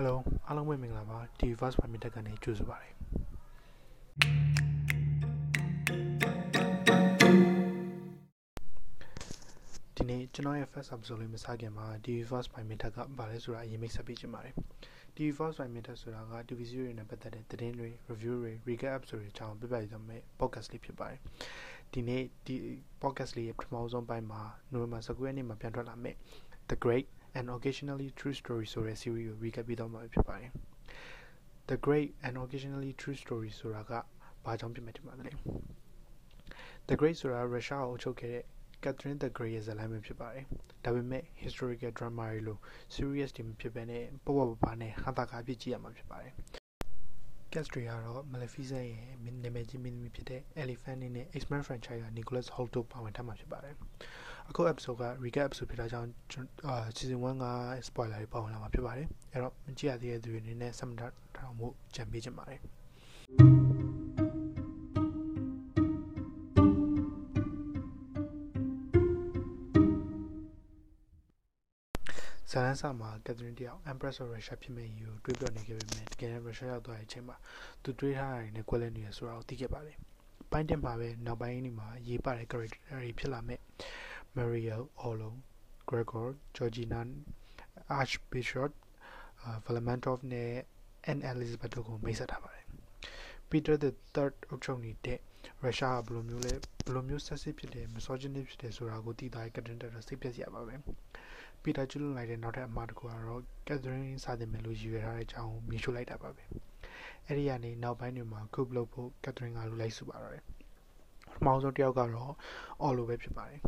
Hello အားလုံးပဲမင်္ဂလာပါ TV First Prime တက်ကနေကြိုဆိုပါရစေဒီနေ့ကျွန်တော်ရဲ့ first episode လေးမစခင်မှာ TV First Prime တက်ကဘာလဲဆိုတာအရင်မိတ်ဆက်ပေးချင်ပါတယ် TV First Prime တက်ဆိုတာက TV series တွေနဲ့ပတ်သက်တဲ့သတင်းတွေ review တွေ recap episode တွေအကြောင်းပြပြရမယ့် podcast လေးဖြစ်ပါတယ်ဒီနေ့ဒီ podcast လေးရဲ့ပထမဆုံးပိုင်းမှာ November 19ရက်နေ့မှာပြန်ထွက်လာမယ့် The Great and occasionally true story ဆိုတဲ့ series ကို recap ပြီးတော့မှာဖြစ်ပါတယ် The Great and occasionally true story ဆိုတာကဘာကြောင့်ဖြစ်မယ်ထင်ပါသလဲ The Great ဆိုတာရုရှားကိုအုပ်ချုပ်ခဲ့တဲ့ Catherine the Great ရဲ့ဇာတ်လမ်းပဲဖြစ်ပါတယ်ဒါပေမဲ့ historical drama တွေလို serious တွေမဖြစ်ဘဲနဲ့ပေါ့ပေါ့ပါပါနဲ့ဟာတာကားဖြစ်ကြည့်ရမှာဖြစ်ပါတယ် cast တွေကတော့ Maleficent ရဲ့နာမည်ကြီးမင်းသမီးဖြစ်တဲ့ Elephant နဲ့ X-Men franchise က Nicholas Hoult တို့ပါဝင်ထားမှာဖြစ်ပါတယ် အခု episode က recap episode ဖြစ်တာကြောင့်အာ season 1က spoiler တွေပါဝင်လာမှာဖြစ်ပါတယ်အဲ့တော့မကြည့်ရသေးတဲ့သူတွေအနေနဲ့ sum ထောင်မှုကြံပေးချင်ပါတယ်ဇာလန်ဆာမှာကက်သရင်တယောက် Empress of Russia ဖြစ်မဲ့ယူတွေးပြောနေခဲ့ပေမဲ့တကယ်တမ်း Russia ရောက်သွားတဲ့အချိန်မှာသူတွေးထားတာတွေနဲ့ကွဲလွဲနေရဆိုတာကိုသိခဲ့ပါတယ်။ပိုင်းတင်မှာပဲနောက်ပိုင်းនេះမှာရေးပါတဲ့ character တွေဖြစ်လာမဲ့ Mariel Orlo Gregor Georgina Archbishop Valamentov နဲ့ Anne Elizabeth တို့ကိုမိတ်ဆက်ထားပါတယ်။ Peter the Third အုပ်ချုပ်နေတဲ့ရုရှားကဘယ်လိုမျိုးလဲဘယ်လိုမျိုးဆက်စစ်ဖြစ်တယ် misogyny ဖြစ်တယ်ဆိုတာကိုသိသွားတဲ့ Catherine တော်စိတ်ပြည့်စရာပါပဲ။ Peter ကျွလွန်လိုက်တဲ့နောက်ထပ်အမှားတစ်ခုကတော့ Catherine စတင်မယ်လို့ရည်ရွယ်ထားတဲ့အကြောင်းမြင်ရှုလိုက်တာပါပဲ။အဲ့ဒီကနေနောက်ပိုင်းတွေမှာ group လုပ်ဖို့ Catherine ကလူလိုက်စုပါတော့တယ်။ပထမဆုံးတစ်ယောက်ကတော့ Orlo ပဲဖြစ်ပါတယ်။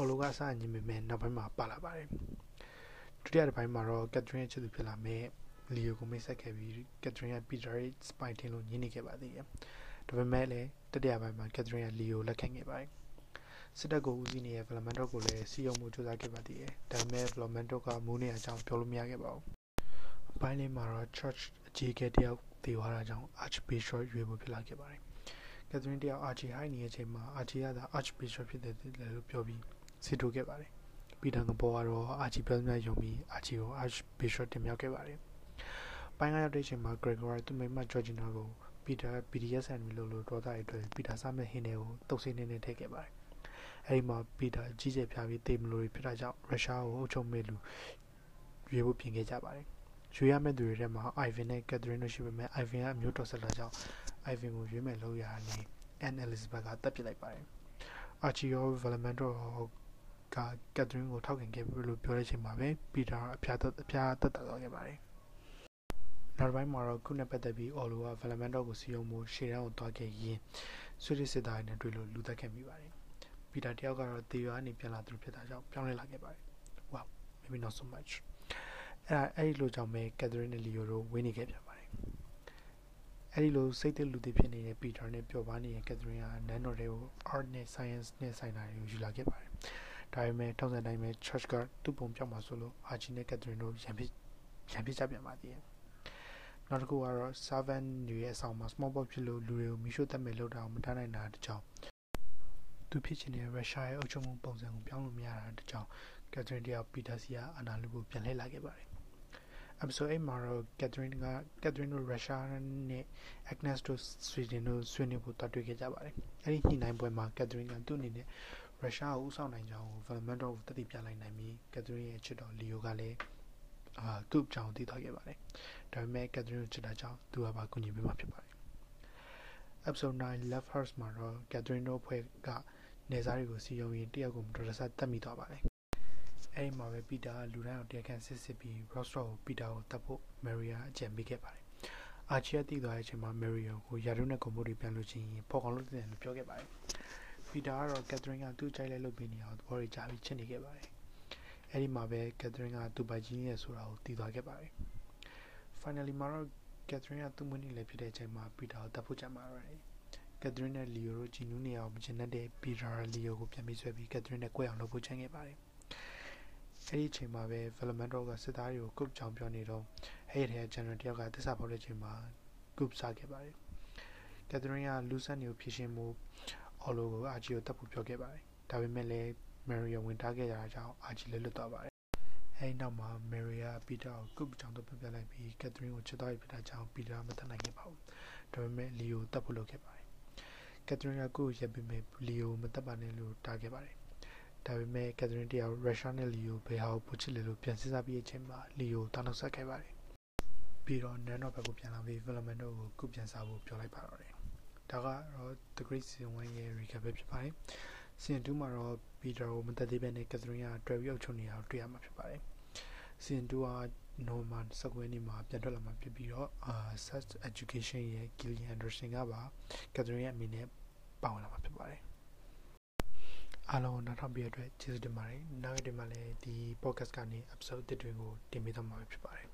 Orlo ကအစအညီမဲ့နောက်ပိုင်းမှာပါလာပါတယ်။ဒုတိယတစ်ပိုင်းမှာတော့ Catherine ရဲ့ချစ်သူဖြစ်လာမဲ့ Leo ကိုမိတ်ဆက်ခဲ့ပြီး Catherine က Peter ရဲ့ spy တင်လို့ညှင်းနေခဲ့ပါသေးတယ်။ဒါပေမဲ့လည်းတတိယပိုင်းမှာ Catherine က Leo လက်ခံခဲ့ပါတယ်။စစ်တပ်ကိုဦးစီးနေတဲ့ Valentino ကိုလည်းစီယုံမှုစူးစမ်းခဲ့ပါသေးတယ်။ဒါပေမဲ့ Valentino ကမူးနေအကြောင်းပြောလို့မရခဲ့ပါဘူး။အပိုင်းလေးမှာတော့ Church အကြီးအကဲတယောက်တည်သွားတာကြောင့် Archbishop ရွေးဖို့ဖြစ်လာခဲ့ပါတယ်။ Catherine တယောက် Archie ဟိုင်းနေတဲ့အချိန်မှာ Archie ကသာ Archbishop ဖြစ်တယ်လို့ပြောပြီး စီထိုးခဲ့ပါတယ်။ပီတာကပေါ်ကတော့ Archie ပြောမြယုံပြီး Archie ကို Archbishop တင်မြှောက်ခဲ့ပါတယ်။ပိုင်းကရောက်တဲ့အချိန်မှာ Gregor သူ့မိမ Georgina ကို Peter BDSM လို့လို့ဒေါသတွေအတွက် Peter စမဲ့ဟင်းတွေကိုတုပ်စိနေနေထည့်ခဲ့ပါတယ်။အဲဒီမှာ Peter ကြီးကျယ်ပြားပြီးတေမလို့ဖြစ်တာကြောင့်ရုရှားကိုအုပ်ချုပ်မဲ့လူရွေးဖို့ပြင်ခဲ့ကြပါတယ်။ရွေးရမယ့်သူတွေထဲမှာ Ivan နဲ့ Catherine တို့ရှိပေမဲ့ Ivan ကအမျိုးတော်ဆက်လာကြောင့် Ivan ကိုရွေးမဲ့လို့ရတာနဲ့ Anne Elizabeth ကတပ်ပစ်လိုက်ပါတယ်။ Archie ရော Valentino က Catherine ကိုထောက်ခံခဲ့ပြီလို့ပြောတဲ့အချိန်မှာပဲ Peter အဖျားသက်အဖျားသက်သာသွားခဲ့ပါတယ်။နောက်ပိုင်းမှာတော့ခုနဲ့ပတ်သက်ပြီး Orlo က Valentino ကိုစီယုံမှုရှေ့တန်းကိုတွားခဲ့ရင်းဆွေးနွေးစစ်သားတွေနဲ့တွေ့လို့လူသက်ခဲ့မိပါတယ်။ Peter တယောက်ကတော့တေရွာနေပြန်လာသူဖြစ်တာကြောင့်ပြောင်းလဲလာခဲ့ပါတယ်။ Wow maybe not so much အဲ့ဒါအဲ့ဒီလိုကြောင့်ပဲ Catherine နဲ့ Leo တို့ဝင်းနေခဲ့ပြန်ပါတယ်။အဲ့ဒီလိုစိတ်သက်လူသည်ဖြစ်နေတဲ့ Peter နဲ့ပျော်ပါနေတဲ့ Catherine ကနန်းတော်တွေကို art နဲ့ science နဲ့ဆိုင်တာတွေကိုယူလာခဲ့ပါတယ်။ ဒါပေမဲ့ထောက်ဆန်တိုင်းပဲ Church ကသူ့ပုံပြောင်းမှာဆိုလို့ Archie နဲ့ Catherine တို့ရံဖြစ်ရံဖြစ်ကြပြန်ပါသေးတယ်။နောက်တစ်ခုကတော့ servant တွေရဲ့အဆောင်မှာ small box ဖြစ်လို့လူတွေကိုမိရှို့တတ်မဲ့လောက်တာကိုမထားနိုင်တာတကြောင်သူဖြစ်ချင်တဲ့ရုရှားရဲ့အုပ်ချုပ်မှုပုံစံကိုပြောင်းလို့မရတာတကြောင် Catherine တယောက် Peter စီကအာနာလူကိုပြန်လှည့်လာခဲ့ပါတယ်။ episode 8မှာတော့ Catherine က Catherine တို့ရုရှားနဲ့ Agnes တို့ Sweden တို့ဆွေးနွေးဖို့တွားတွေ့ခဲ့ကြပါတယ်။အဲဒီညှိနှိုင်းပွဲမှာ Catherine ကသူ့အနေနဲ့ ရုရှားကိုဦးဆောင်နိုင်ကြောင်းကို Valentino ကိုတတိပြလိုက်နိုင်ပြီး Catherine ရဲ့ချစ်တော် Leo ကလည်းအာသူ့အကြောင်းသိသွားခဲ့ပါတယ်။ဒါပေမဲ့ Catherine ကိုချစ်တာကြောင့်သူကပါကူညီပေးမှာဖြစ်ပါတယ်။ episode 9 Love Hurts မှာတော့ Catherine တို့ဖွဲ့ကနေစားတွေကိုစီယုံရင်တယောက်ကိုမတော်တဆတတ်မိသွားပါတယ်။အဲဒီမှာပဲ Peter ကလူတိုင်းကိုတရားခံစစ်စစ်ပြီး Rostro ကို Peter ကိုတတ်ဖို့ Maria အကြံပေးခဲ့ပါတယ်။ Archie တည်သွားတဲ့အချိန်မှာ Maria ကိုယာရုနဲ့ကွန်မို့တွေပြန်လို့ချင်းပေါ်ကောင်လို့တင်တယ်လို့ပြောခဲ့ပါတယ်။ Peter ကတော့ Catherine ကသူ့ကြိုက်လဲလုပ်ပေးနေအောင်သဘောတွေကြားပြီးချစ်နေခဲ့ပါတယ်။အဲဒီမှာပဲ Catherine ကသူ့ပိုင်ကြီးရဲ့ဆိုတာကိုတည်သွားခဲ့ပါတယ်။ Finally မှာတော့ Catherine ကသူ့မွေးနေ့လည်းဖြစ်တဲ့အချိန်မှာ Peter ကိုတတ်ဖို့ကြံပါတော့တယ်။ Catherine နဲ့ Leo တို့ကြည်နူးနေအောင်မချင်တဲ့ Peter Leo ကိုပြန်ပြီးဆွဲပြီး Catherine နဲ့ကြွယ်အောင်လုပ်ဖို့ချန်ခဲ့ပါတယ်။အဲဒီအချိန်မှာပဲ Valentino ကစစ်သားတွေကို group ကြောင်ပြောနေတော့အဲ့ဒီထဲ general တယောက်ကသစ္စာဖောက်တဲ့အချိန်မှာ group စားခဲ့ပါတယ်။ Catherine ကလူဆက်နေကိုဖြည့်ရှင်းမှု Orlo ကို Archie ကိုတတ်ဖို့ပြောခဲ့ပါတယ်။ဒါပေမဲ့လည်း Maria ဝင်ထားခဲ့ကြတာကြောင့် Archie လည်းလွတ်သွားပါတယ်အဲဒီနောက်မှာမယ်ရီယာပီတာကိုကုပ်ကြောင့်တော့ပြပြလိုက်ပြီးကက်သရင်းကိုချစ်တော်ရဖြစ်တာကြောင့်ပီတာမတတ်နိုင်ခဲ့ပါဘူးဒါပေမဲ့လီယိုတတ်ဖို့လုပ်ခဲ့ပါတယ်ကက်သရင်းကကိုရက်ပြီးမဲ့လီယိုမတတ်ပါနဲ့လို့တားခဲ့ပါတယ်ဒါပေမဲ့ကက်သရင်းတယောက်ရုရှားနဲ့လီယိုဘယ်ဟာကိုပိုချစ်လဲလို့ပြန်စဉ်းစားပြီးအချိန်မှာလီယိုတောင်းတဆက်ခဲ့ပါတယ်ပြီးတော့နန်တော့ဘက်ကိုပြန်လာပြီးဖီလမန်တို့ကိုကုပြန်စားဖို့ပြောလိုက်ပါတော့တယ် ဒါကတော့ The Great Season 1ရဲ့ recap ပဲဖြစ်ပါတယ်။ Season 2မှာတော့ Peter ကိုမသက်သေးပဲနဲ့ Catherine ကတွေ့ပြီးအုပ်ချုပ်နေတာကိုတွေ့ရမှာဖြစ်ပါတယ်။ Season 2က November 19ရက်နေ့မှာပြန်ထွက်လာမှာဖြစ်ပြီးတော့အာ Sex Education ရဲ့ Gillian Anderson ကပါ Catherine ရဲ့အမိနဲ့ပါဝင်လာမှာဖြစ်ပါတယ်။အားလုံးနောက်ထောင်ပြတဲ့အတွက်ကျေးဇူးတင်ပါတယ်။နောက်ရက်တွေမှာလည်းဒီ podcast ကနေ episode တစ်တွေကိုတင်ပေးသွားမှာဖြစ်ပါတယ်။